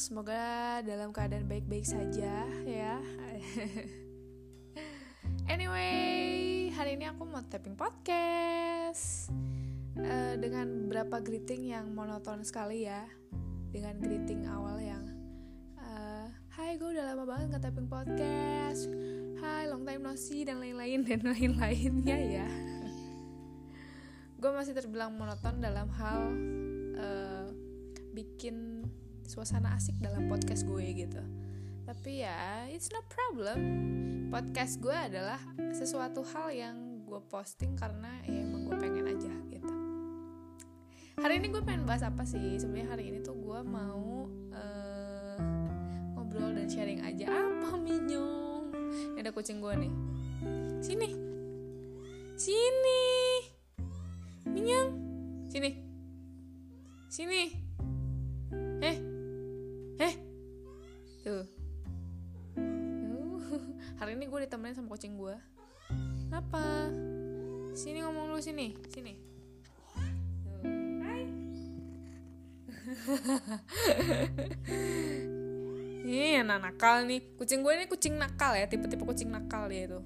semoga dalam keadaan baik-baik saja ya. anyway, hari ini aku mau tapping podcast uh, dengan beberapa greeting yang monoton sekali ya. Dengan greeting awal yang uh, Hai, gue udah lama banget nggak tapping podcast. Hai, long time no see dan lain-lain dan lain-lainnya ya. gue masih terbilang monoton dalam hal uh, bikin suasana asik dalam podcast gue gitu. Tapi ya it's no problem. Podcast gue adalah sesuatu hal yang gue posting karena ya emang gue pengen aja gitu. Hari ini gue pengen bahas apa sih? Sebenarnya hari ini tuh gue mau uh, ngobrol dan sharing aja. Apa minyong? Ini ada kucing gue nih. Sini. Sini. Minyong. Sini. Sini. Eh sama kucing gue apa? Sini ngomong dulu sini sini. Hai. Ini anak nakal nih. Kucing gue ini kucing nakal ya tipe-tipe kucing nakal dia itu.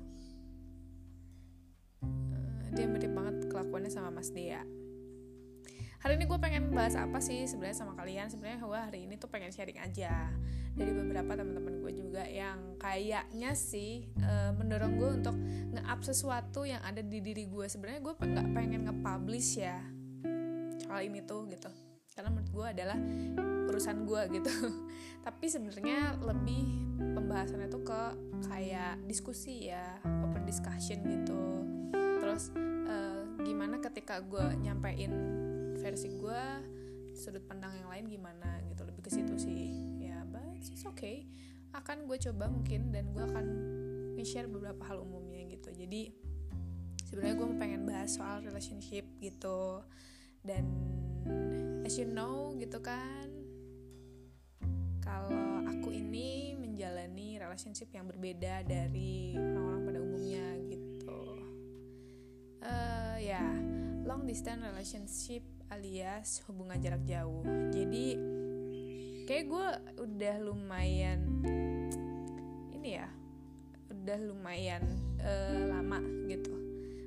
Eh, dia mirip banget kelakuannya sama Mas Dea hari ini gue pengen bahas apa sih sebenarnya sama kalian? Sebenarnya gue hari ini tuh pengen sharing aja dari beberapa teman-teman gue juga yang kayaknya sih e, mendorong gue untuk nge-up sesuatu yang ada di diri gue. Sebenarnya gue nggak pengen nge-publish ya soal ini tuh gitu. Karena menurut gue adalah urusan gue gitu. Tapi sebenarnya lebih pembahasannya tuh ke kayak diskusi ya open discussion gitu. Terus e, gimana ketika gue nyampein versi gue sudut pandang yang lain gimana gitu lebih ke situ sih it's okay. Akan gue coba mungkin dan gue akan nge-share beberapa hal umumnya gitu. Jadi sebenarnya gue pengen bahas soal relationship gitu. Dan as you know gitu kan kalau aku ini menjalani relationship yang berbeda dari orang-orang pada umumnya gitu. Uh, ya yeah, long distance relationship alias hubungan jarak jauh. Jadi kayak gue udah lumayan ini ya udah lumayan uh, lama gitu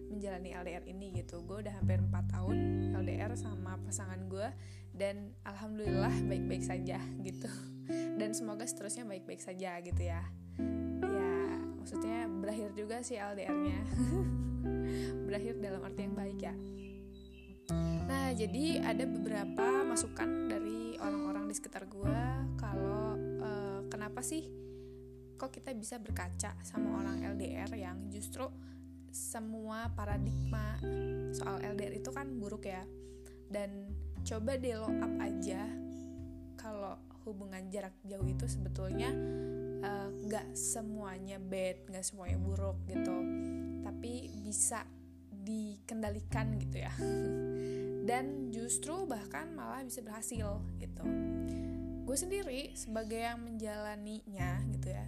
menjalani LDR ini gitu. Gue udah hampir 4 tahun LDR sama pasangan gue dan alhamdulillah baik-baik saja gitu. Dan semoga seterusnya baik-baik saja gitu ya. Ya maksudnya berakhir juga sih LDR-nya berakhir dalam arti yang baik ya Nah, jadi ada beberapa masukan dari orang-orang di sekitar gue kalau uh, kenapa sih kok kita bisa berkaca sama orang LDR yang justru semua paradigma soal LDR itu kan buruk ya. Dan coba deh lo up aja kalau hubungan jarak jauh itu sebetulnya eh, nggak uh, semuanya bad, nggak semuanya buruk gitu. Tapi bisa dikendalikan gitu ya. Dan justru bahkan malah bisa berhasil gitu. Gue sendiri sebagai yang menjalaninya gitu ya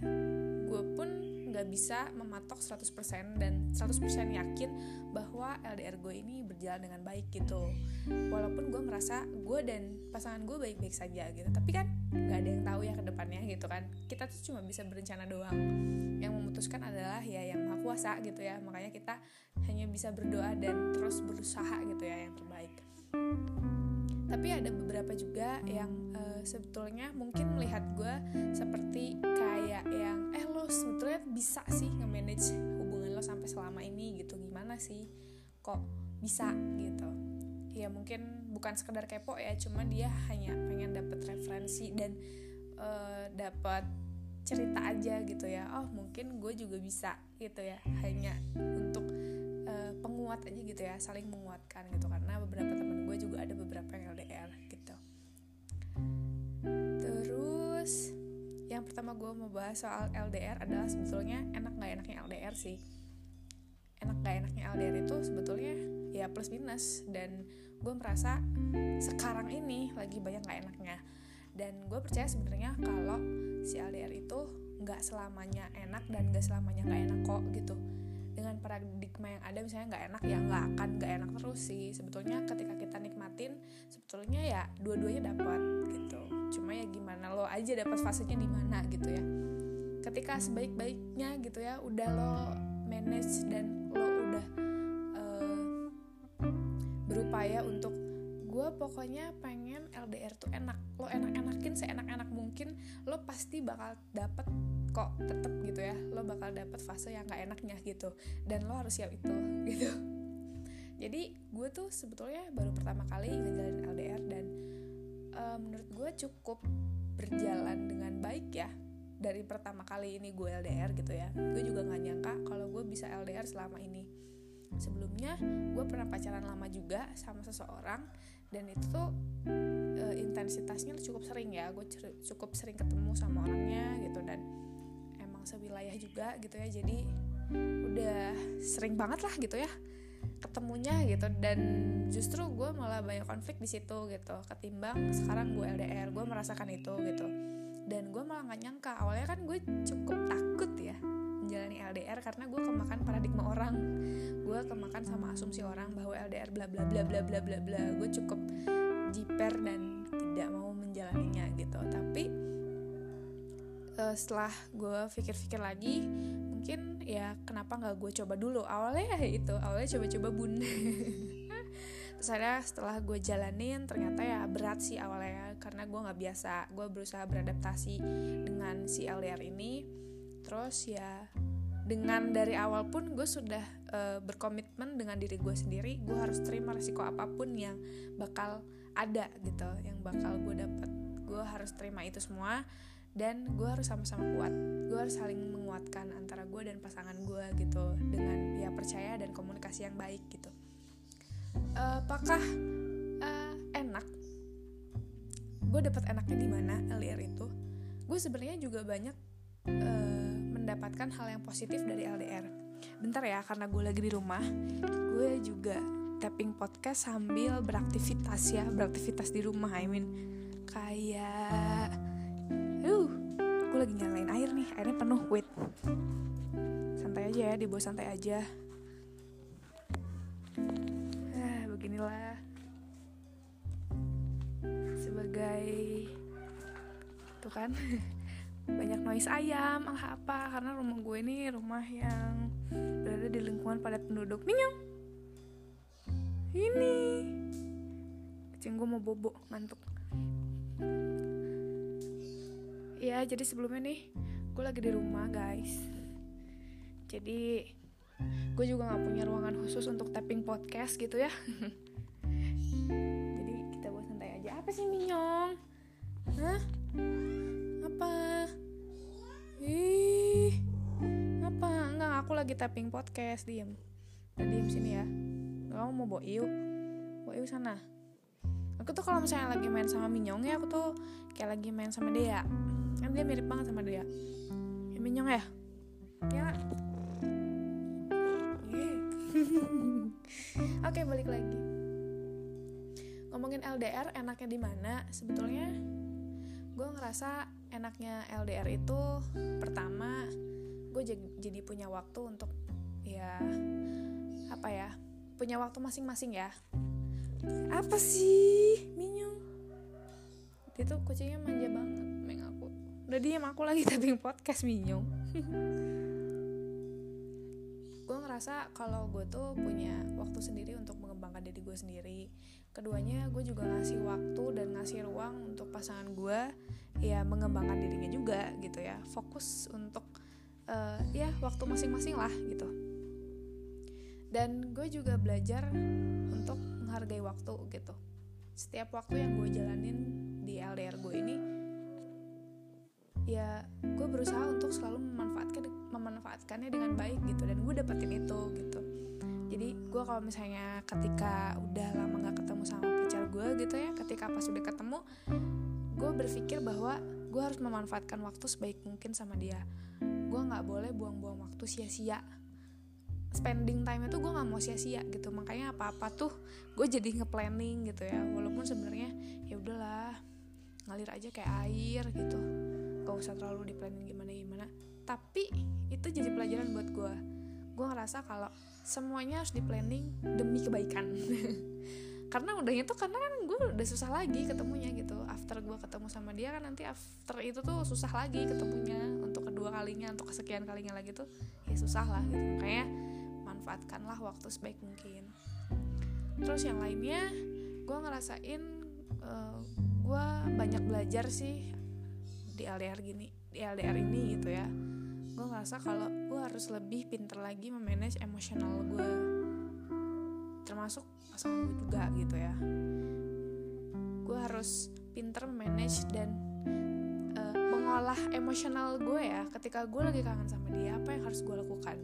gue pun nggak bisa mematok 100% dan 100% yakin bahwa LDR gue ini berjalan dengan baik gitu. Walaupun gue merasa gue dan pasangan gue baik-baik saja gitu. Tapi kan nggak ada yang tahu ya ke depannya gitu kan. Kita tuh cuma bisa berencana doang. Yang memutuskan adalah ya yang maha kuasa gitu ya. Makanya kita hanya bisa berdoa dan terus berusaha gitu ya yang terbaik. Tapi ada beberapa juga yang uh, sebetulnya mungkin melihat gue seperti kayak yang eh lo sebetulnya bisa sih nge-manage hubungan lo sampai selama ini gitu. Gimana sih kok bisa? gitu. Ya mungkin bukan sekedar kepo ya cuma dia hanya pengen dapet referensi dan uh, eh, dapat cerita aja gitu ya. Oh mungkin gue juga bisa gitu ya hanya untuk uh, penguat aja gitu ya saling menguatkan gitu. Karena beberapa teman gue juga ada beberapa yang LDR gitu. Terus yang pertama gue mau bahas soal LDR adalah sebetulnya enak gak enaknya LDR sih. Enak gak enaknya LDR itu sebetulnya ya plus minus dan gue merasa sekarang ini lagi banyak gak enaknya. Dan gue percaya sebenarnya kalau si LDR itu nggak selamanya enak dan nggak selamanya nggak enak kok gitu. Dengan paradigma yang ada misalnya nggak enak ya nggak akan nggak enak terus sih. Sebetulnya ketika kita nikmatin sebetulnya ya dua-duanya dapat gitu. Cuma ya gimana lo aja dapat fasenya di mana gitu ya. Ketika sebaik-baiknya gitu ya udah lo manage dan berupaya untuk gue pokoknya pengen LDR tuh enak. Lo enak-enakin seenak-enak mungkin lo pasti bakal dapet kok tetep gitu ya. Lo bakal dapet fase yang gak enaknya gitu. Dan lo harus siap itu gitu. Jadi gue tuh sebetulnya baru pertama kali ngejalanin LDR dan uh, menurut gue cukup berjalan dengan baik ya dari pertama kali ini gue LDR gitu ya. Gue juga nggak nyangka kalau gue bisa LDR selama ini sebelumnya gue pernah pacaran lama juga sama seseorang dan itu tuh e, intensitasnya cukup sering ya. Gue cukup sering ketemu sama orangnya gitu dan emang sewilayah juga gitu ya. Jadi udah sering banget lah gitu ya ketemunya gitu. Dan justru gue malah banyak konflik di situ gitu ketimbang sekarang gue LDR gue merasakan itu gitu. Dan gue malah nggak nyangka awalnya kan gue cukup takut ya menjalani LDR karena gue kemakan paradigma orang. Gue kemakan sama asumsi orang bahwa LDR bla bla bla bla bla bla bla. Gue cukup jiper dan tidak mau menjalaninya gitu. Tapi uh, setelah gue pikir-pikir lagi mungkin ya kenapa nggak gue coba dulu? Awalnya ya itu awalnya coba-coba bun. Terus akhirnya setelah gue jalanin ternyata ya berat sih awalnya karena gue nggak biasa. Gue berusaha beradaptasi dengan si LDR ini terus ya dengan dari awal pun gue sudah uh, berkomitmen dengan diri gue sendiri gue harus terima resiko apa pun yang bakal ada gitu yang bakal gue dapat gue harus terima itu semua dan gue harus sama-sama kuat. Gue harus saling menguatkan antara gue dan pasangan gue gitu dengan ya percaya dan komunikasi yang baik gitu. Uh, apakah uh, enak? Gue dapat enaknya di mana LDR itu? Gue sebenarnya juga banyak uh, mendapatkan hal yang positif dari LDR. Bentar ya, karena gue lagi di rumah, gue juga tapping podcast sambil beraktivitas ya, beraktivitas di rumah. I mean, kayak, uh, gue lagi nyalain air nih, airnya penuh. Wait, santai aja ya, dibawa santai aja. Ah, beginilah sebagai tuh kan banyak noise ayam ah apa karena rumah gue ini rumah yang berada di lingkungan padat penduduk. Minyong! Ini! Kucing gue mau bobo ngantuk. Ya jadi sebelumnya nih gue lagi di rumah guys. Jadi gue juga nggak punya ruangan khusus untuk tapping podcast gitu ya. Jadi kita buat santai aja. Apa sih minyong? Hah? Apa ih apa enggak aku lagi tapping podcast diem. Udah diem sini ya. Kamu mau bawa iu. Bawa iu sana. Aku tuh kalau misalnya lagi main sama Minyong ya aku tuh kayak lagi main sama dia. Kan dia mirip banget sama dia. Ya Minyong ya? Ya. Oke balik lagi. Ngomongin LDR enaknya di mana? Sebetulnya gue ngerasa enaknya LDR itu pertama gue jadi punya waktu untuk ya apa ya punya waktu masing-masing ya. Apa sih Minyong itu kucingnya manja banget meng aku. Udah diam aku lagi tapping podcast Minyong gue ngerasa kalau gue tuh punya waktu sendiri untuk mengembangkan diri gue sendiri. Keduanya gue juga ngasih waktu dan ngasih ruang untuk pasangan gue ya mengembangkan dirinya juga gitu ya. Fokus untuk uh, ya waktu masing-masing lah gitu. Dan gue juga belajar untuk menghargai waktu gitu. Setiap waktu yang gue jalanin di LDR gue ini ya gue berusaha untuk selalu memanfaatkan memanfaatkannya dengan baik gitu. Dan gue dapetin itu gitu. Jadi gue kalau misalnya ketika udah lama gak ketemu sama pacar gue gitu ya ketika pas udah ketemu gue berpikir bahwa gue harus memanfaatkan waktu sebaik mungkin sama dia. Gue nggak boleh buang-buang waktu sia-sia. Spending time itu gue nggak mau sia-sia gitu. Makanya apa-apa tuh gue jadi nge-planning gitu ya. Walaupun sebenarnya ya udahlah ngalir aja kayak air gitu gak usah terlalu di planning gimana gimana. Tapi itu jadi pelajaran buat gue gue ngerasa kalau semuanya harus di planning demi kebaikan. Karena udahnya tuh karena kan gue udah susah lagi ketemunya gitu. After gue ketemu sama dia kan nanti after itu tuh susah lagi ketemunya. Untuk kedua kalinya untuk kesekian kalinya lagi tuh ya susah lah gitu. Makanya manfaatkanlah waktu sebaik mungkin. Terus yang lainnya gue ngerasain uh, eh, gue banyak belajar sih di LDR gini di LDR ini gitu ya. Gue ngerasa kalau gue harus lebih pinter lagi memanage emosional gue termasuk pasangan gue juga gitu ya. Gue harus pinter manage dan uh, mengolah emosional gue ya. Ketika gue lagi kangen sama dia apa yang harus gue lakukan?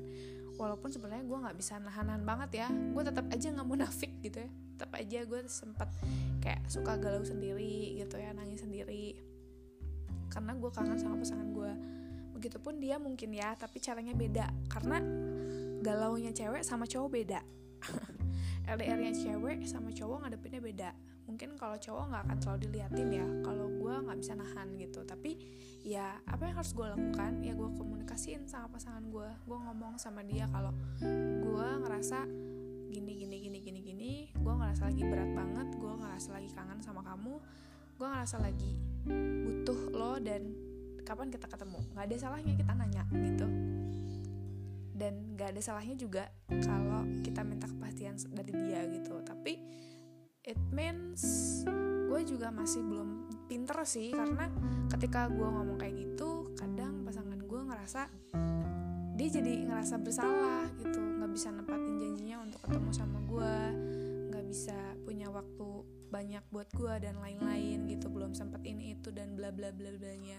Walaupun sebenarnya gue nggak bisa nahan-nahan banget ya. Gue tetap aja nggak munafik gitu ya. Tetap aja gue sempat kayak suka galau sendiri gitu ya nangis sendiri karena gue kangen sama pasangan gue begitupun dia mungkin ya tapi caranya beda. Karena galau nya cewek sama cowok beda. LDR-nya cewek sama cowok ngadepinnya beda. Mungkin kalau cowok nggak akan terlalu diliatin ya kalau gue nggak bisa nahan gitu. Tapi ya apa yang harus gue lakukan? Ya gue komunikasiin sama pasangan gue gue ngomong sama dia kalau gue ngerasa gini gini gini gini gini. Gue ngerasa lagi berat banget. Gue ngerasa lagi kangen sama kamu gue ngerasa lagi butuh lo dan kapan kita ketemu. Nggak ada salahnya kita nanya gitu. Dan gak ada salahnya juga kalau kita minta kepastian dari dia gitu. Tapi it means gue juga masih belum pinter sih karena ketika gue ngomong kayak gitu kadang pasangan gue ngerasa dia jadi ngerasa bersalah gitu. Nggak bisa nempatin janjinya untuk ketemu sama gue nggak bisa punya waktu banyak buat gue dan lain-lain gitu belum sempat ini itu dan bla bla bla blanya.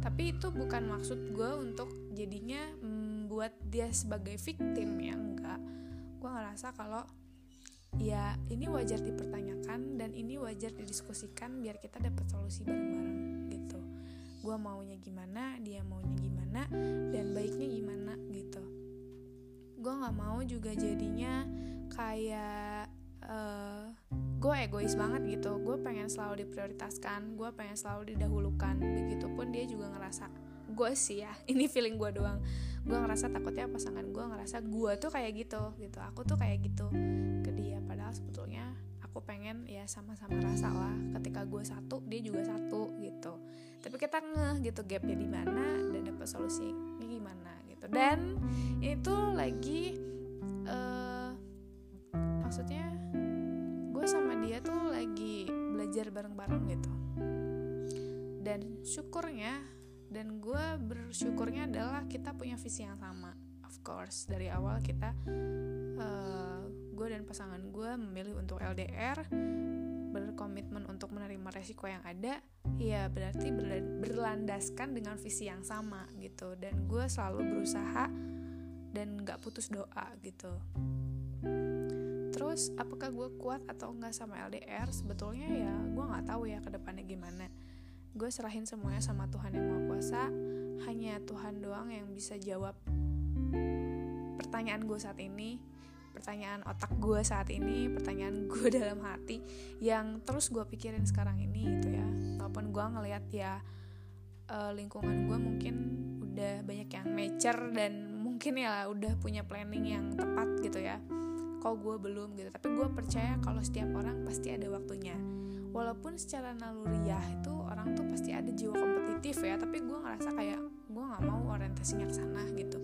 Tapi itu bukan maksud gue untuk jadinya membuat dia sebagai victim ya enggak. Gue ngerasa kalau ya ini wajar dipertanyakan dan ini wajar didiskusikan biar kita dapat solusi bareng-bareng gitu. Gue maunya gimana dia maunya gimana dan baiknya gimana gitu. Gue nggak mau juga jadinya kayak uh, eh, gue egois banget gitu. Gue pengen selalu diprioritaskan gue pengen selalu didahulukan. Begitupun dia juga ngerasa gue sih ya ini feeling gue doang. Gue ngerasa takutnya pasangan gue ngerasa gue tuh kayak gitu gitu. Aku tuh kayak gitu ke dia. Padahal sebetulnya aku pengen ya sama-sama rasa lah. Ketika gue satu dia juga satu gitu. Tapi kita ngeh gitu gapnya di mana dan dapat solusinya gimana gitu. Dan itu lagi uh, maksudnya gue sama dia tuh lagi belajar bareng-bareng gitu. Dan syukurnya dan gue bersyukurnya adalah kita punya visi yang sama. Of course dari awal kita uh, gue dan pasangan gue memilih untuk LDR berkomitmen untuk menerima resiko yang ada ya berarti berlandaskan dengan visi yang sama gitu. Dan gue selalu berusaha dan nggak putus doa gitu terus apakah gue kuat atau enggak sama LDR sebetulnya ya gue nggak tahu ya ke depannya gimana. Gue serahin semuanya sama Tuhan yang Maha Kuasa. Hanya Tuhan doang yang bisa jawab pertanyaan gue saat ini pertanyaan otak gue saat ini pertanyaan gue dalam hati yang terus gue pikirin sekarang ini gitu ya. Walaupun gue ngelihat ya uh, lingkungan gue mungkin udah banyak yang mature dan mungkin ya udah punya planning yang tepat gitu ya kok gue belum gitu. Tapi gue percaya kalau setiap orang pasti ada waktunya. Walaupun secara naluriah itu orang tuh pasti ada jiwa kompetitif ya tapi gue ngerasa kayak gue nggak mau orientasinya ke sana gitu.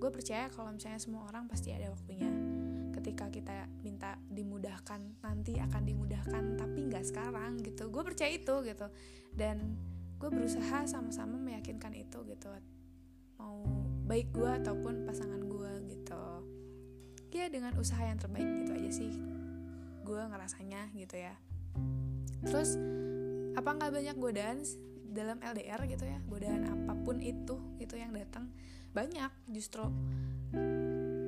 Gue percaya kalau misalnya semua orang pasti ada waktunya. Ketika kita minta dimudahkan nanti akan dimudahkan tapi nggak sekarang gitu. Gue percaya itu gitu. Dan gue berusaha sama-sama meyakinkan itu gitu. Mau baik gue ataupun pasangan gue gitu ya dengan usaha yang terbaik gitu aja sih. Gue ngerasanya gitu ya. Terus apa nggak banyak godaan dalam LDR gitu ya? Godaan apa pun itu itu yang datang. Banyak justru.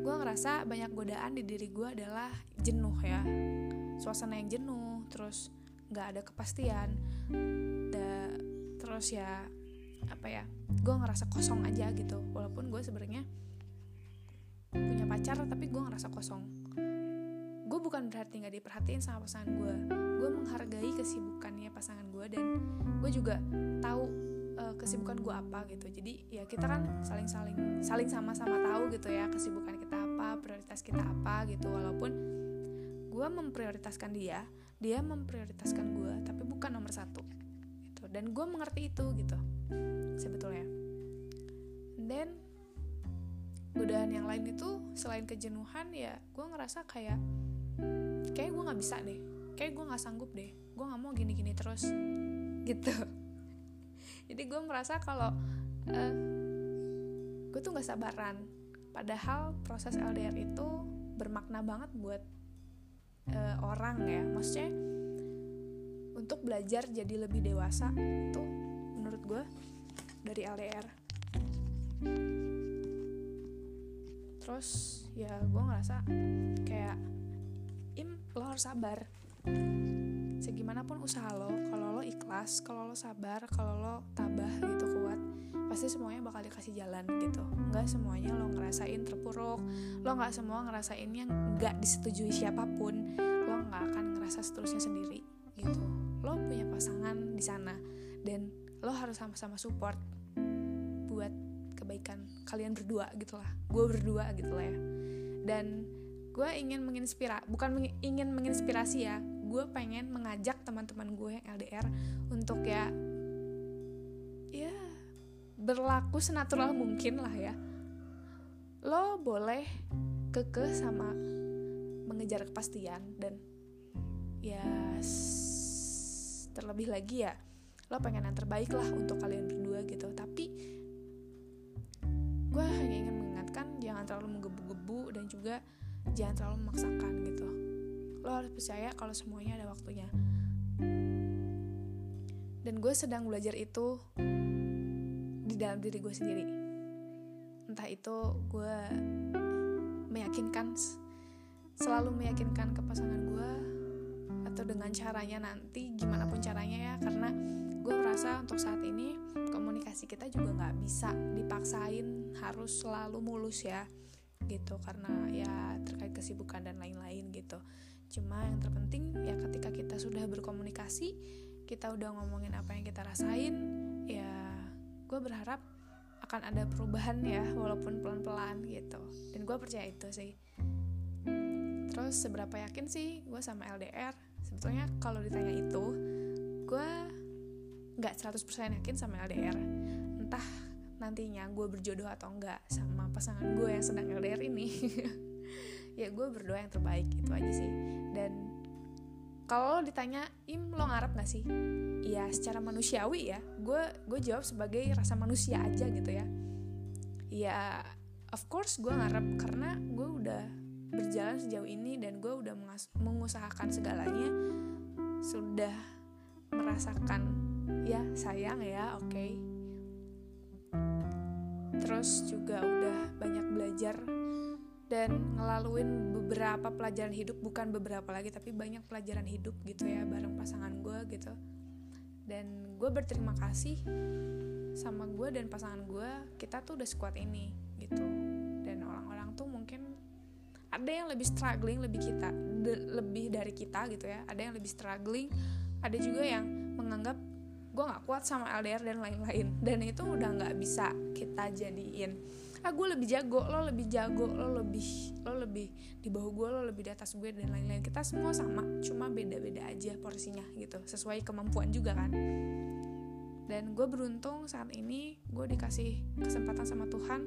Gue ngerasa banyak godaan di diri gue adalah jenuh ya. Suasana yang jenuh terus nggak ada kepastian. Da, terus ya apa ya gue ngerasa kosong aja gitu. Walaupun gue sebenarnya punya pacar tapi gue ngerasa kosong. Gue bukan berarti nggak diperhatiin sama pasangan gue gue menghargai kesibukannya pasangan gue dan gue juga tahu uh, kesibukan gue apa gitu. Jadi ya kita kan saling saling saling sama-sama tahu gitu ya kesibukan kita apa prioritas kita apa gitu. Walaupun gue memprioritaskan dia dia memprioritaskan gue tapi bukan nomor satu gitu. Dan gue mengerti itu gitu sebetulnya. Dan godaan yang lain itu selain kejenuhan ya gue ngerasa kayak kayak gue nggak bisa deh. Kayak gue nggak sanggup deh. Gue nggak mau gini-gini terus. Gitu. Jadi gue merasa kalau uh, gue tuh nggak sabaran. Padahal proses LDR itu bermakna banget buat uh, orang ya. Maksudnya untuk belajar jadi lebih dewasa tuh menurut gue dari LDR terus ya gue ngerasa kayak im lo harus sabar. Segimanapun usaha lo kalau lo ikhlas kalau lo sabar kalau lo tabah gitu kuat pasti semuanya bakal dikasih jalan gitu. Nggak semuanya lo ngerasain terpuruk lo nggak semua ngerasain yang nggak disetujui siapa pun lo nggak akan ngerasa seterusnya sendiri gitu. Lo punya pasangan di sana dan lo harus sama-sama support kebaikan kalian berdua gitulah gue berdua gitu lah ya. Dan gue ingin menginspirasi bukan meng ingin menginspirasi ya. Gue pengen mengajak teman-teman gue yang LDR untuk ya ya berlaku senatural mungkin lah ya. Lo boleh kekeh sama mengejar kepastian dan ya terlebih lagi ya lo pengen yang terbaik lah untuk kalian berdua gitu. Tapi gue hanya ingin mengingatkan jangan terlalu menggebu-gebu dan juga jangan terlalu memaksakan gitu. Lo harus percaya kalau semuanya ada waktunya. Dan gue sedang belajar itu di dalam diri gue sendiri. Entah itu gue meyakinkan selalu meyakinkan ke pasangan gue atau dengan caranya nanti gimana pun caranya ya karena gue merasa untuk saat ini komunikasi kita juga nggak bisa dipaksain harus selalu mulus ya gitu. Karena ya terkait kesibukan dan lain-lain gitu. Cuma yang terpenting ya ketika kita sudah berkomunikasi kita udah ngomongin apa yang kita rasain ya gue berharap akan ada perubahan ya walaupun pelan-pelan gitu. Dan gue percaya itu sih. Terus seberapa yakin sih gue sama LDR sebetulnya kalau ditanya itu gue nggak 100% yakin sama LDR nantinya gue berjodoh atau enggak sama pasangan gue yang sedang LDR ini. Ya gue berdoa yang terbaik itu aja sih. Dan kalau ditanya im lo ngarep gak sih? Ya secara manusiawi ya gue gue jawab sebagai rasa manusia aja gitu ya. Ya of course gue ngarep karena gue udah berjalan sejauh ini dan gue udah mengusahakan segalanya. Sudah merasakan ya sayang ya oke. okay. Terus juga udah banyak belajar dan ngelaluin beberapa pelajaran hidup bukan beberapa lagi tapi banyak pelajaran hidup gitu ya bareng pasangan gue gitu. Dan gue berterima kasih sama gue dan pasangan gue kita tuh udah sekuat ini gitu. Dan orang-orang tuh mungkin ada yang lebih struggling lebih kita lebih dari kita gitu ya ada yang lebih struggling ada juga yang menganggap gue nggak kuat sama LDR dan lain-lain. Dan itu udah nggak bisa kita jadiin. Ah gue lebih jago lo lebih jago lo lebih lo lebih di bawah gue lo lebih di atas gue dan lain-lain. Kita semua sama cuma beda-beda aja porsinya gitu sesuai kemampuan juga kan. Dan gue beruntung saat ini gue dikasih kesempatan sama Tuhan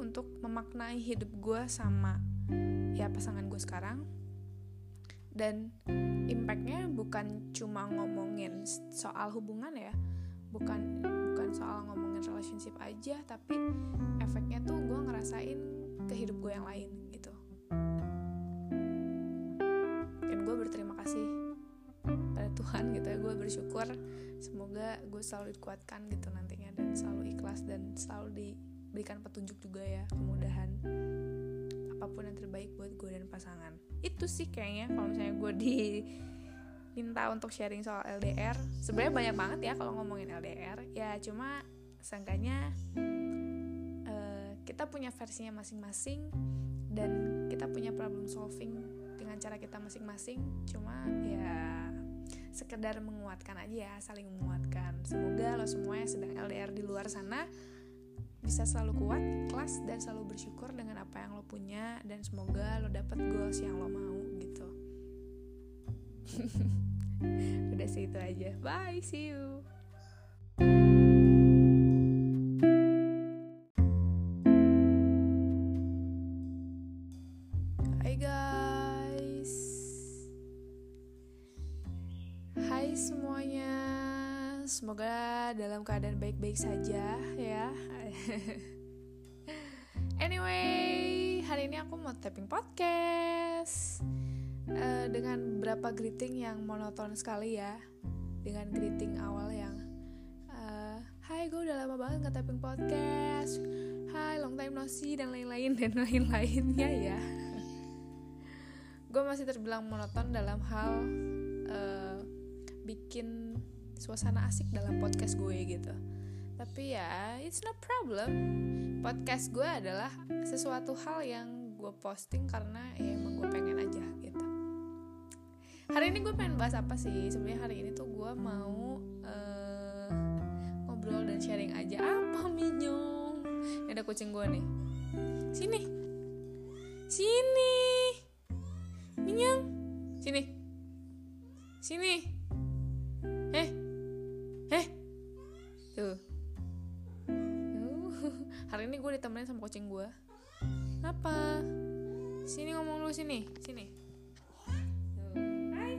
untuk memaknai hidup gue sama ya pasangan gue sekarang dan impactnya bukan cuma ngomongin soal hubungan ya. Bukan bukan soal ngomongin relationship aja tapi efeknya tuh gue ngerasain ke hidup gue yang lain gitu. Dan gue berterima kasih pada Tuhan gitu ya. Gue bersyukur semoga gue selalu dikuatkan gitu nantinya. Dan selalu ikhlas dan selalu diberikan petunjuk juga ya kemudahan apa pun yang terbaik buat gue dan pasangan. Itu sih kayaknya kalau misalnya gue di minta untuk sharing soal LDR sebenarnya banyak banget ya kalau ngomongin LDR ya cuma sangkanya uh, kita punya versinya masing-masing dan kita punya problem solving dengan cara kita masing-masing. Cuma ya sekedar menguatkan aja ya saling menguatkan. Semoga lo semua yang sedang LDR di luar sana bisa selalu kuat, ikhlas dan selalu bersyukur dengan apa yang lo punya dan semoga lo dapet goals yang lo mau gitu. udah sih itu aja bye see you Semoga dalam keadaan baik-baik saja ya. Anyway Hari ini aku mau tapping podcast. Uh, Dengan beberapa greeting yang monoton sekali ya. Dengan greeting awal yang uh, Hai gue udah lama banget nge tapping podcast. Hai long time no see dan lain-lain dan lain-lainnya ya. Gue masih terbilang monoton dalam hal uh, bikin suasana asik dalam podcast gue gitu. Tapi ya it's no problem. Podcast gue adalah sesuatu hal yang gue posting karena ya emang gue pengen aja gitu. Hari ini gue pengen bahas apa sih? Sebenarnya hari ini tuh gue mau uh, ngobrol dan sharing aja. Apa minyong? Ini ada kucing gue nih. Sini. Sini. Minyang Sini. Sini. Eh gue ditemenin sama kucing gue Apa? Sini ngomong dulu sini Sini. Hai.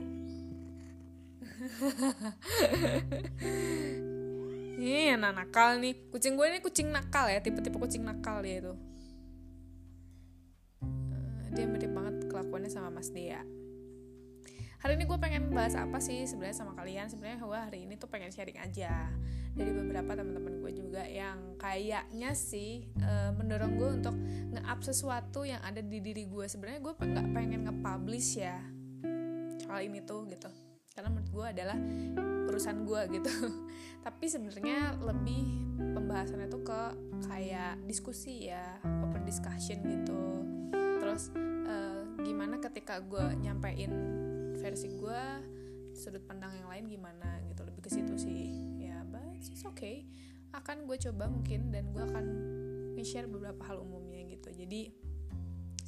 Ini anak nakal nih. Kucing gue ini kucing nakal ya Tipe-tipe kucing nakal dia itu. Dia mirip banget kelakuannya sama Mas Dea hari ini gue pengen bahas apa sih sebenarnya sama kalian? Sebenarnya gue hari ini tuh pengen sharing aja dari beberapa teman-teman gue juga yang kayaknya sih e, mendorong gue untuk nge-up sesuatu yang ada di diri gue. Sebenarnya gue nggak pengen nge-publish ya hal ini tuh gitu. Karena menurut gue adalah urusan gue gitu. Tapi sebenarnya lebih pembahasannya tuh ke kayak diskusi ya open discussion gitu. Terus uh, gimana ketika gue nyampein versi gue sudut pandang yang lain gimana gitu lebih ke situ sih it's okay. Akan gue coba mungkin dan gue akan nge-share beberapa hal umumnya gitu. Jadi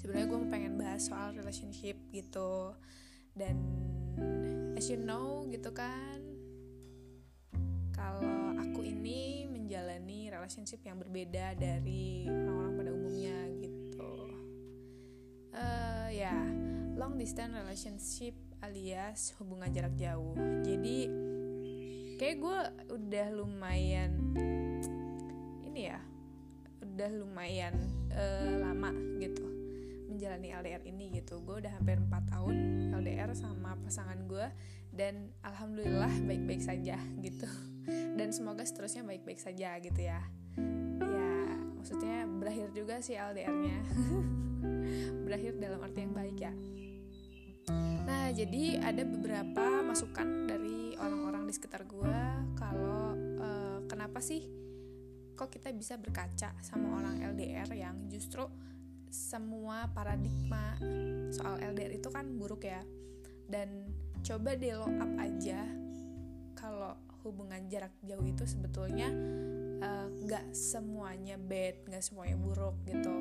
sebenarnya gue pengen bahas soal relationship gitu. Dan as you know gitu kan kalau aku ini menjalani relationship yang berbeda dari orang-orang pada umumnya gitu. Uh, ya long distance relationship alias hubungan jarak jauh. Jadi kayak gue udah lumayan ini ya udah lumayan uh, lama gitu menjalani LDR ini gitu. Gue udah hampir 4 tahun LDR sama pasangan gue dan alhamdulillah baik-baik saja gitu. Dan semoga seterusnya baik-baik saja gitu ya. Ya maksudnya berakhir juga sih LDR-nya berakhir dalam arti yang baik ya. Nah jadi ada beberapa masukan dari orang-orang di sekitar gue kalau uh, kenapa sih kok kita bisa berkaca sama orang LDR yang justru semua paradigma soal LDR itu kan buruk ya? Dan coba deh lo up aja kalau hubungan jarak jauh itu sebetulnya nggak uh, semuanya bad nggak semuanya buruk gitu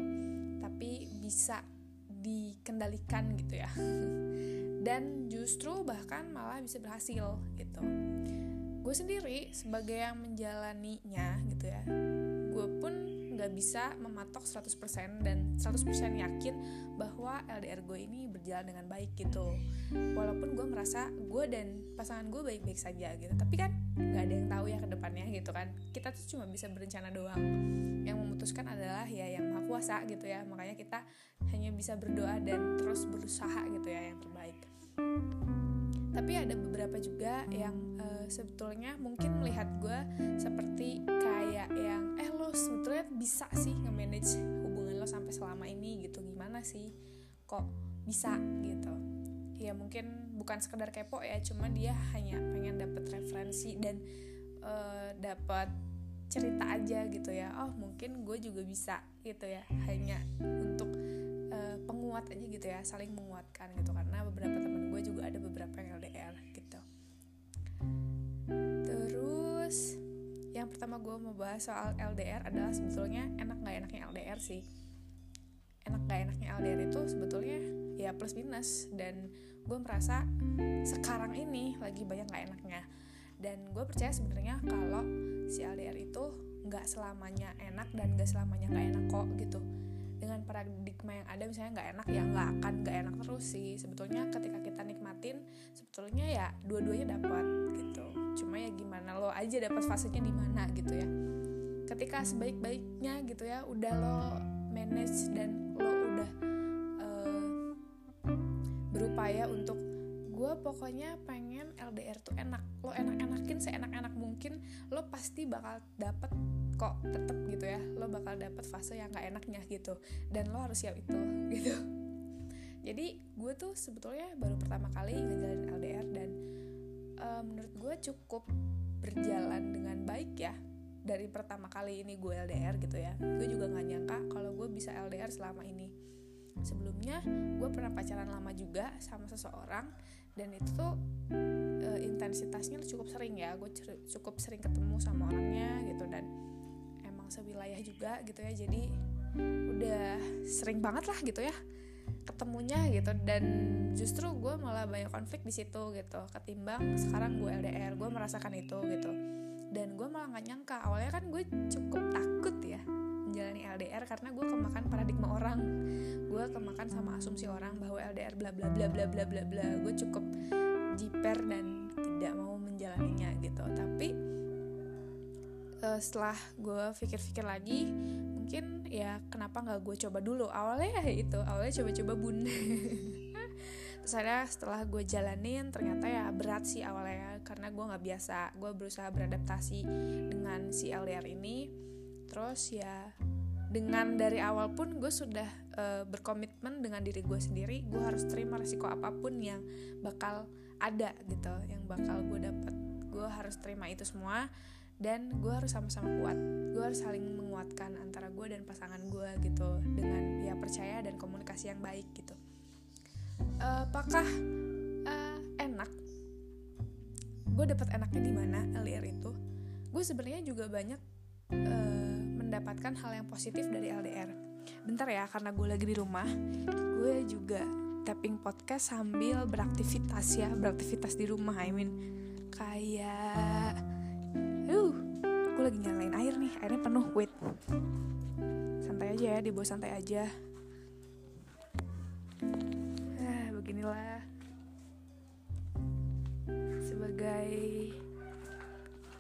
tapi bisa dikendalikan gitu ya dan justru bahkan malah bisa berhasil gitu. Gue sendiri sebagai yang menjalaninya gitu ya gue pun nggak bisa mematok 100% dan 100% yakin bahwa LDR gue ini berjalan dengan baik gitu. Walaupun gue merasa gue dan pasangan gue baik-baik saja gitu. Tapi kan nggak ada yang tahu ya ke depannya gitu kan. Kita tuh cuma bisa berencana doang. Yang memutuskan adalah ya yang maha kuasa gitu ya. Makanya kita hanya bisa berdoa dan terus berusaha gitu ya yang terbaik tapi ada beberapa juga yang uh, sebetulnya mungkin melihat gue seperti kayak yang eh lo sebetulnya bisa sih nge-manage hubungan lo sampai selama ini gitu gimana sih? Kok bisa? Gitu. Ya mungkin bukan sekedar kepo ya cuma dia hanya pengen dapet referensi dan uh, dapat cerita aja gitu ya. Oh mungkin gue juga bisa gitu ya. Hanya untuk uh, penguat aja gitu ya saling menguatkan gitu. Karena beberapa temen gue juga ada beberapa yang LDR gitu. Terus yang pertama gue mau bahas soal LDR adalah sebetulnya enak gak enaknya LDR sih. Enak gak enaknya LDR itu sebetulnya ya plus minus. Dan gue merasa sekarang ini lagi banyak gak enaknya. Dan gue percaya sebenarnya kalau si LDR itu nggak selamanya enak dan nggak selamanya nggak enak kok gitu dengan paradigma yang ada misalnya nggak enak ya nggak akan nggak enak terus sih. Sebetulnya ketika kita nikmatin sebetulnya ya dua-duanya dapat gitu. Cuma ya gimana lo aja dapat fasenya di mana gitu ya. Ketika sebaik-baiknya gitu ya udah lo manage dan pokoknya pengen LDR tuh enak. Lo enak-enakin seenak-enak mungkin lo pasti bakal dapet kok tetep gitu ya. Lo bakal dapet fase yang gak enaknya gitu. Dan lo harus siap itu gitu. Jadi gue tuh sebetulnya baru pertama kali ngejalanin LDR dan uh, menurut gue cukup berjalan dengan baik ya dari pertama kali ini gue LDR gitu ya. Gue juga nggak nyangka kalau gue bisa LDR selama ini. Sebelumnya gue pernah pacaran lama juga sama seseorang dan itu tuh e, intensitasnya cukup sering ya. Gue cukup sering ketemu sama orangnya gitu dan emang sewilayah juga gitu ya. Jadi udah sering banget lah gitu ya ketemunya gitu. Dan justru gue malah banyak konflik di situ gitu. Ketimbang sekarang gue LDR gue merasakan itu gitu. Dan gue malah nggak nyangka. Awalnya kan gue cukup takut ya menjalani LDR karena gue kemakan paradigma orang. Gue kemakan sama asumsi orang bahwa LDR bla bla bla bla bla bla bla. Gue cukup jiper dan tidak mau menjalaninya gitu. Tapi uh, setelah gue pikir-pikir lagi mungkin ya kenapa nggak gue coba dulu? Awalnya ya itu awalnya coba-coba bun. Terus ada setelah gue jalanin ternyata ya berat sih awalnya karena gue nggak biasa. Gue berusaha beradaptasi dengan si LDR ini terus ya dengan dari awal pun gue sudah uh, berkomitmen dengan diri gue sendiri gue harus terima resiko apa pun yang bakal ada gitu yang bakal gue dapat gue harus terima itu semua dan gue harus sama-sama kuat. Gue harus saling menguatkan antara gue dan pasangan gue gitu dengan ya percaya dan komunikasi yang baik gitu. Uh, apakah uh, enak? Gue dapat enaknya di mana LDR itu? Gue sebenarnya juga banyak uh, mendapatkan hal yang positif dari LDR. Bentar ya, karena gue lagi di rumah, gue juga tapping podcast sambil beraktivitas ya, beraktivitas di rumah. I mean, kayak, uh, gue lagi nyalain air nih, airnya penuh. Wait, santai aja ya, dibawa santai aja. Ah, beginilah sebagai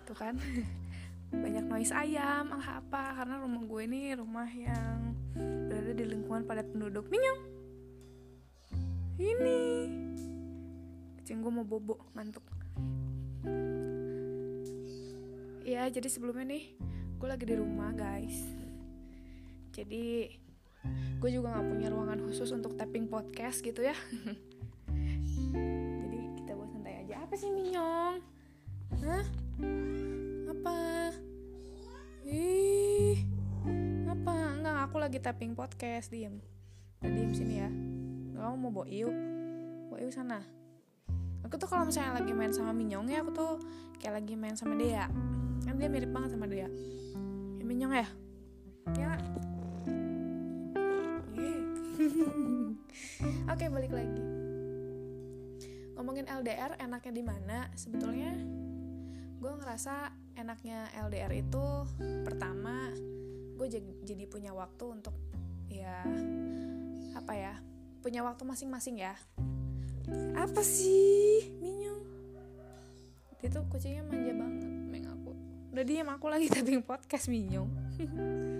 tuh kan banyak noise ayam ah apa karena rumah gue ini rumah yang berada di lingkungan padat penduduk. Minyong! Ini! Kucing gue mau bobo ngantuk. Ya jadi sebelumnya nih gue lagi di rumah guys. Jadi gue juga nggak punya ruangan khusus untuk tapping podcast gitu ya. Jadi kita buat santai aja. Apa sih minyong? Hah lagi tapping podcast diem. Udah diem sini ya. Kamu mau bawa iu. Bawa iu sana. Aku tuh kalau misalnya lagi main sama Minyong ya aku tuh kayak lagi main sama dia. Kan dia mirip banget sama dia. Ya Minyong ya? Ya. Oke balik lagi. Ngomongin LDR enaknya di mana? Sebetulnya gue ngerasa enaknya LDR itu pertama gue jadi punya waktu untuk ya apa ya punya waktu masing-masing ya. Apa sih Minyong? Itu kucingnya manja banget meng aku. Udah diam aku lagi tapping podcast Minyong.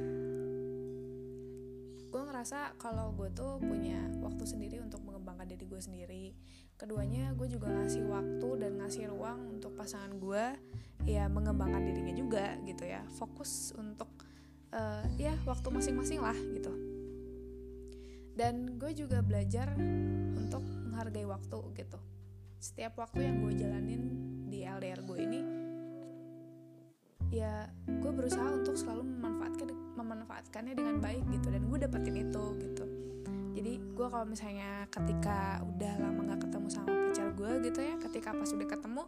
Gue ngerasa kalau gue tuh punya waktu sendiri untuk mengembangkan diri gue sendiri. Keduanya gue juga ngasih waktu dan ngasih ruang untuk pasangan gue ya mengembangkan dirinya juga gitu ya. Fokus untuk uh, ya waktu masing-masing lah gitu. Dan gue juga belajar untuk menghargai waktu gitu. Setiap waktu yang gue jalanin di LDR gue ini ya gue berusaha untuk selalu memanfaatkan memanfaatkannya dengan baik gitu. Dan gue dapetin itu gitu. Jadi gue kalau misalnya ketika udah lama gak ketemu sama pacar gue gitu ya ketika pas udah ketemu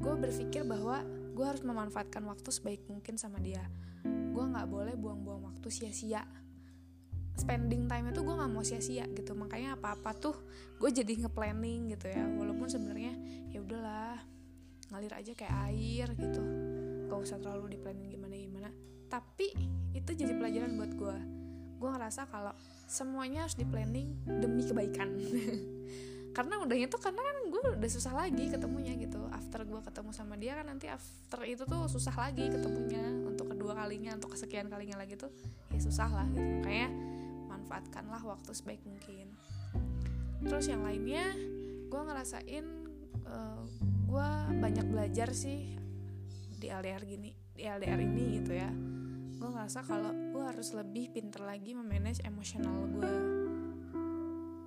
gue berpikir bahwa gue harus memanfaatkan waktu sebaik mungkin sama dia gue nggak boleh buang-buang waktu sia-sia. Spending time itu gue nggak mau sia-sia gitu. Makanya apa-apa tuh gue jadi nge-planning gitu ya. Walaupun sebenarnya ya udahlah ngalir aja kayak air gitu. Gak usah terlalu di planning gimana gimana tapi itu jadi pelajaran buat gue gue ngerasa kalau semuanya harus di planning demi kebaikan karena udahnya tuh karena kan gue udah susah lagi ketemunya gitu. After gue ketemu sama dia kan nanti after itu tuh susah lagi ketemunya. Untuk kedua kalinya untuk kesekian kalinya lagi tuh ya susah lah gitu. Makanya manfaatkanlah waktu sebaik mungkin. Terus yang lainnya gue ngerasain uh, eh, gue banyak belajar sih di LDR gini di LDR ini gitu ya. Gue ngerasa kalau gue harus lebih pinter lagi memanage emosional gue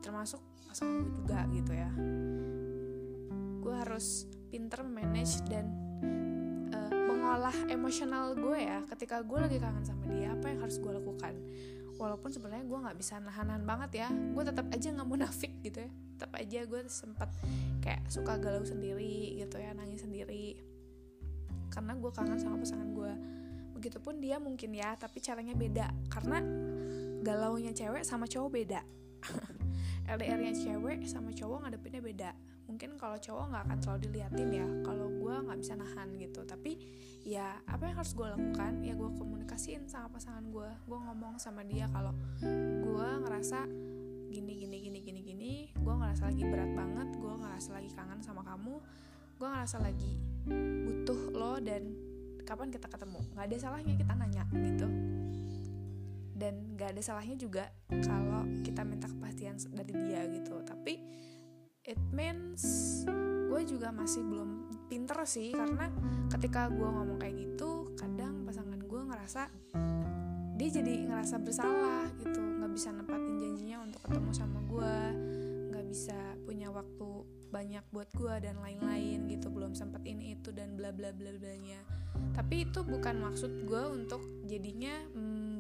termasuk pasangan gue juga gitu ya. Gue harus pinter manage dan uh, mengolah emosional gue ya. Ketika gue lagi kangen sama dia apa yang harus gue lakukan? Walaupun sebenarnya gue nggak bisa nahanan banget ya. Gue tetap aja nggak munafik gitu ya. Tetap aja gue sempat kayak suka galau sendiri gitu ya nangis sendiri. Karena gue kangen sama pasangan gue begitupun dia mungkin ya tapi caranya beda. Karena galaunya cewek sama cowok beda LDR-nya cewek sama cowok ngadepinnya beda. Mungkin kalau cowok nggak akan terlalu diliatin ya. Kalau gue nggak bisa nahan gitu. Tapi ya apa yang harus gue lakukan? Ya gue komunikasiin sama pasangan gue gue ngomong sama dia kalau gue ngerasa gini gini gini gini gini. Gue ngerasa lagi berat banget. Gue ngerasa lagi kangen sama kamu. Gue ngerasa lagi butuh lo dan kapan kita ketemu. Nggak ada salahnya kita nanya gitu dan gak ada salahnya juga kalau kita minta kepastian dari dia gitu. Tapi it means gue juga masih belum pinter sih karena ketika gue ngomong kayak gitu kadang pasangan gue ngerasa dia jadi ngerasa bersalah gitu. Nggak bisa nempatin janjinya untuk ketemu sama gue nggak bisa punya waktu banyak buat gue dan lain-lain gitu. Belum sempat ini itu dan bla bla bla blanya tapi itu bukan maksud gue untuk jadinya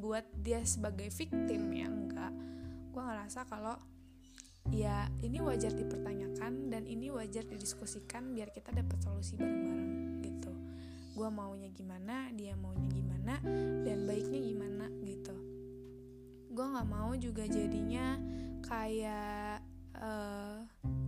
membuat dia sebagai victim ya enggak. Gue ngerasa kalau ya ini wajar dipertanyakan dan ini wajar didiskusikan biar kita dapat solusi bareng-bareng gitu. Gue maunya gimana dia maunya gimana dan baiknya gimana gitu. Gue nggak mau juga jadinya kayak uh, eh,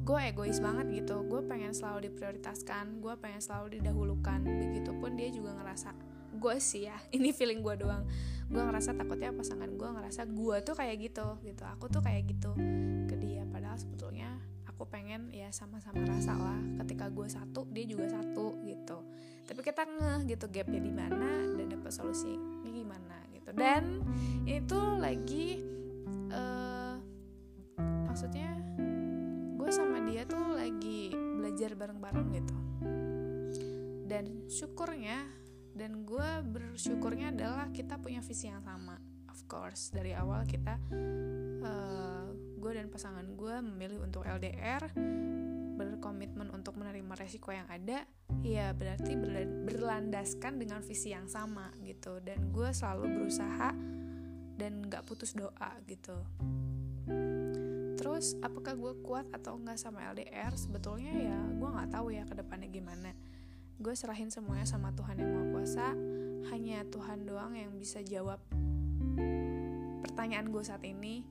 gue egois banget gitu. Gue pengen selalu diprioritaskan gue pengen selalu didahulukan. Begitupun dia juga ngerasa gue sih ya ini feeling gue doang. Gue ngerasa takutnya pasangan gue ngerasa gue tuh kayak gitu gitu. Aku tuh kayak gitu ke dia padahal sebetulnya aku pengen ya sama-sama rasa lah. Ketika gue satu dia juga satu gitu. Tapi kita ngeh gitu gapnya di mana dan dapat solusi ini gimana gitu. Dan itu lagi uh, maksudnya gue sama dia tuh lagi belajar bareng-bareng gitu. Dan syukurnya dan gue bersyukurnya adalah kita punya visi yang sama. Of course dari awal kita uh, gue dan pasangan gue memilih untuk LDR berkomitmen untuk menerima resiko yang ada ya berarti berlandaskan dengan visi yang sama gitu. Dan gue selalu berusaha dan gak putus doa gitu. Terus apakah gue kuat atau enggak sama LDR sebetulnya ya gue nggak tahu ya ke depannya gimana gue serahin semuanya sama Tuhan yang Maha Kuasa. Hanya Tuhan doang yang bisa jawab pertanyaan gue saat ini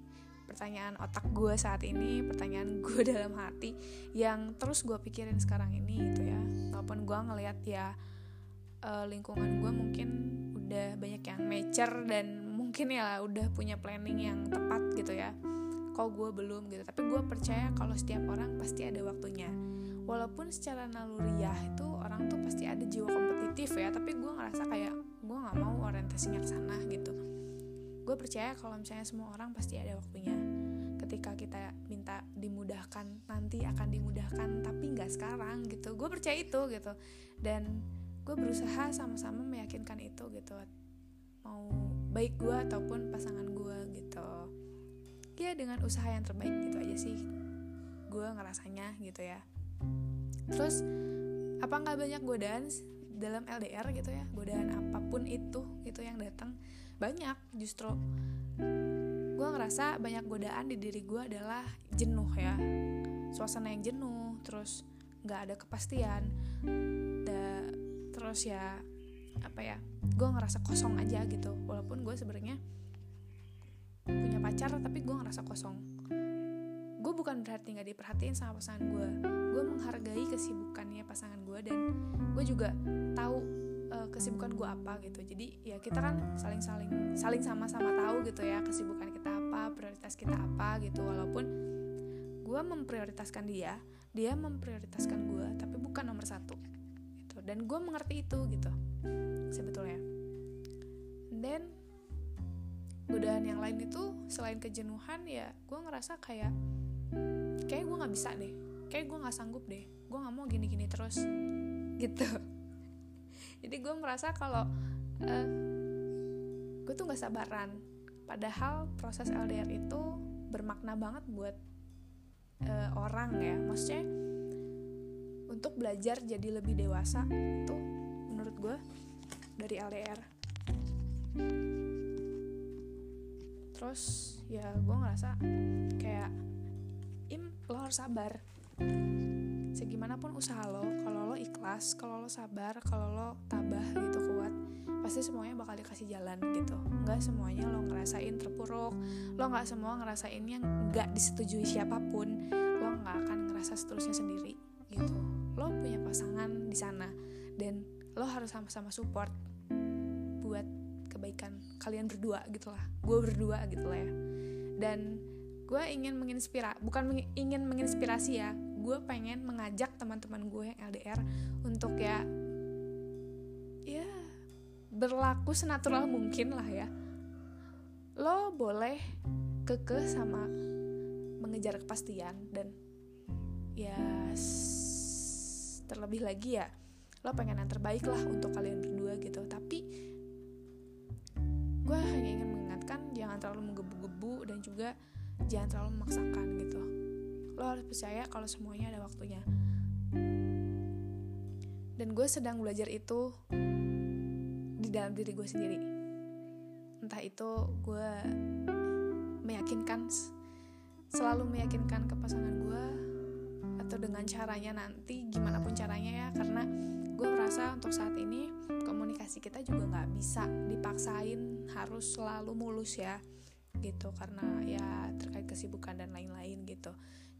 pertanyaan otak gue saat ini pertanyaan gue dalam hati yang terus gue pikirin sekarang ini gitu ya. Walaupun gue ngelihat ya uh, lingkungan gue mungkin udah banyak yang mature dan mungkin ya udah punya planning yang tepat gitu ya. Kok gue belum gitu. Tapi gue percaya kalau setiap orang pasti ada waktunya. Walaupun secara naluriah itu orang tuh kompetitif ya tapi gue ngerasa kayak gue nggak mau orientasinya ke sana gitu. Gue percaya kalau misalnya semua orang pasti ada waktunya. Ketika kita minta dimudahkan nanti akan dimudahkan tapi nggak sekarang gitu. Gue percaya itu gitu. Dan gue berusaha sama-sama meyakinkan itu gitu. Mau baik gue ataupun pasangan gue gitu. Ya dengan usaha yang terbaik gitu aja sih gue ngerasanya gitu ya. Terus apa nggak banyak godaan dalam LDR gitu ya godaan apa pun itu gitu yang datang banyak. Justru gue ngerasa banyak godaan di diri gue adalah jenuh ya. Suasana yang jenuh terus nggak ada kepastian. Da, terus ya apa ya gue ngerasa kosong aja gitu. Walaupun gue sebenarnya punya pacar tapi gue ngerasa kosong gue bukan berarti nggak diperhatiin sama pasangan gue gue menghargai kesibukannya pasangan gue dan gue juga tahu uh, kesibukan gue apa gitu. Jadi ya kita kan saling saling saling sama-sama tahu gitu ya kesibukan kita apa prioritas kita apa gitu. Walaupun gue memprioritaskan dia dia memprioritaskan gue tapi bukan nomor satu gitu. Dan gue mengerti itu gitu sebetulnya. Dan godaan yang lain itu selain kejenuhan ya gue ngerasa kayak kayak gue nggak bisa deh. Kayak gue nggak sanggup deh. Gue nggak mau gini-gini terus. Gitu. Jadi gue merasa kalau uh, gue tuh nggak sabaran. Padahal proses LDR itu bermakna banget buat uh, orang ya. Maksudnya untuk belajar jadi lebih dewasa tuh menurut gue dari LDR terus ya gue ngerasa kayak lo harus sabar. Segimanapun usaha lo kalau lo ikhlas kalau lo sabar kalau lo tabah gitu kuat pasti semuanya bakal dikasih jalan gitu. Nggak semuanya lo ngerasain terpuruk lo nggak semua ngerasain yang nggak disetujui siapa pun lo nggak akan ngerasa seterusnya sendiri gitu. Lo punya pasangan di sana dan lo harus sama-sama support buat kebaikan kalian berdua gitulah. Gue berdua gitu lah ya. Dan gue ingin menginspirasi bukan meng ingin menginspirasi ya. Gue pengen mengajak teman-teman gue yang LDR untuk ya ya berlaku senatural mungkin lah ya. Lo boleh kekeh sama mengejar kepastian dan ya terlebih lagi ya lo pengen yang terbaik lah untuk kalian berdua gitu. Tapi gue hanya ingin mengingatkan jangan terlalu menggebu-gebu dan juga jangan terlalu memaksakan gitu. Lo harus percaya kalau semuanya ada waktunya. Dan gue sedang belajar itu di dalam diri gue sendiri. Entah itu gue meyakinkan selalu meyakinkan ke pasangan gue atau dengan caranya nanti gimana pun caranya ya. Karena gue merasa untuk saat ini komunikasi kita juga nggak bisa dipaksain harus selalu mulus ya gitu karena ya terkait kesibukan dan lain-lain gitu.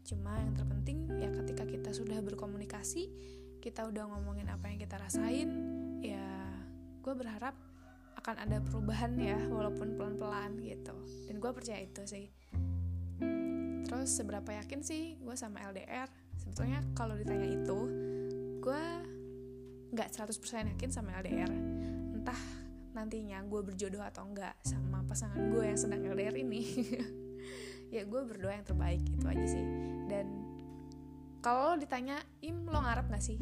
Cuma yang terpenting ya ketika kita sudah berkomunikasi kita udah ngomongin apa yang kita rasain ya gue berharap akan ada perubahan ya walaupun pelan-pelan gitu. Dan gue percaya itu sih. Terus seberapa yakin sih gue sama LDR sebetulnya kalau ditanya itu gue nggak 100% yakin sama LDR nantinya gue berjodoh atau enggak sama pasangan gue yang sedang LDR ini. Ya gue berdoa yang terbaik itu aja sih. Dan kalau ditanya im lo ngarep gak sih?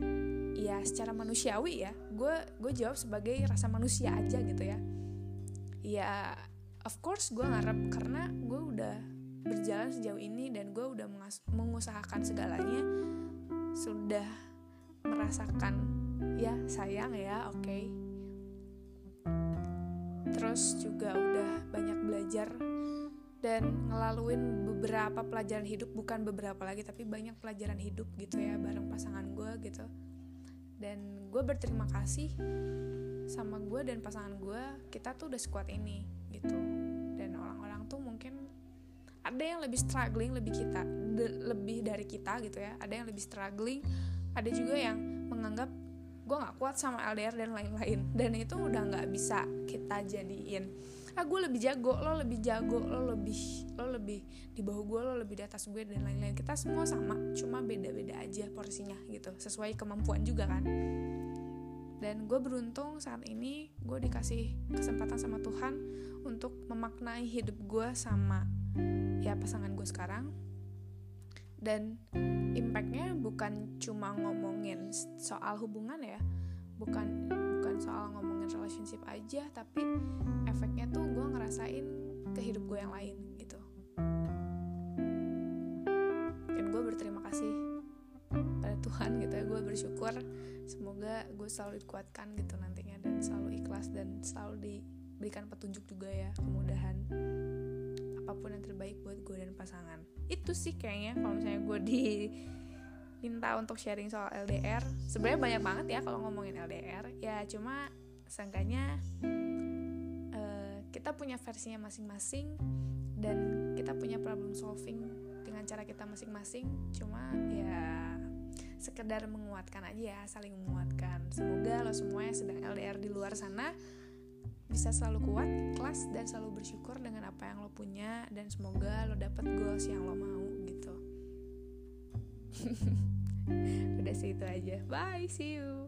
Ya secara manusiawi ya gue gue jawab sebagai rasa manusia aja gitu ya. Ya of course gue ngarep karena gue udah berjalan sejauh ini dan gue udah mengusahakan segalanya. Sudah merasakan ya sayang ya oke. okay. Terus juga udah banyak belajar dan ngelaluin beberapa pelajaran hidup bukan beberapa lagi tapi banyak pelajaran hidup gitu ya bareng pasangan gue gitu. Dan gue berterima kasih sama gue dan pasangan gue kita tuh udah sekuat ini gitu. Dan orang-orang tuh mungkin ada yang lebih struggling lebih kita lebih dari kita gitu ya ada yang lebih struggling ada juga yang menganggap gue nggak kuat sama LDR dan lain-lain. Dan itu udah nggak bisa kita jadiin. Ah gue lebih jago lo lebih jago lo lebih lo lebih di bawah gue lo lebih di atas gue dan lain-lain. Kita semua sama cuma beda-beda aja porsinya gitu sesuai kemampuan juga kan. Dan gue beruntung saat ini gue dikasih kesempatan sama Tuhan untuk memaknai hidup gue sama ya pasangan gue sekarang dan impactnya bukan cuma ngomongin soal hubungan ya. Bukan bukan soal ngomongin relationship aja tapi efeknya tuh gue ngerasain ke hidup gue yang lain gitu. Dan gue berterima kasih pada Tuhan gitu ya. Gue bersyukur semoga gue selalu dikuatkan gitu nantinya. Dan selalu ikhlas dan selalu diberikan petunjuk juga ya kemudahan apa pun yang terbaik buat gue dan pasangan. Itu sih kayaknya kalau misalnya gue di minta untuk sharing soal LDR sebenarnya banyak banget ya kalau ngomongin LDR ya cuma seenggaknya uh, kita punya versinya masing-masing dan kita punya problem solving dengan cara kita masing-masing. Cuma ya sekedar menguatkan aja ya saling menguatkan. Semoga lo semua yang sedang LDR di luar sana bisa selalu kuat, ikhlas dan selalu bersyukur dengan apa yang lo punya dan semoga lo dapet goals yang lo mau gitu. Udah sih itu aja. Bye, see you.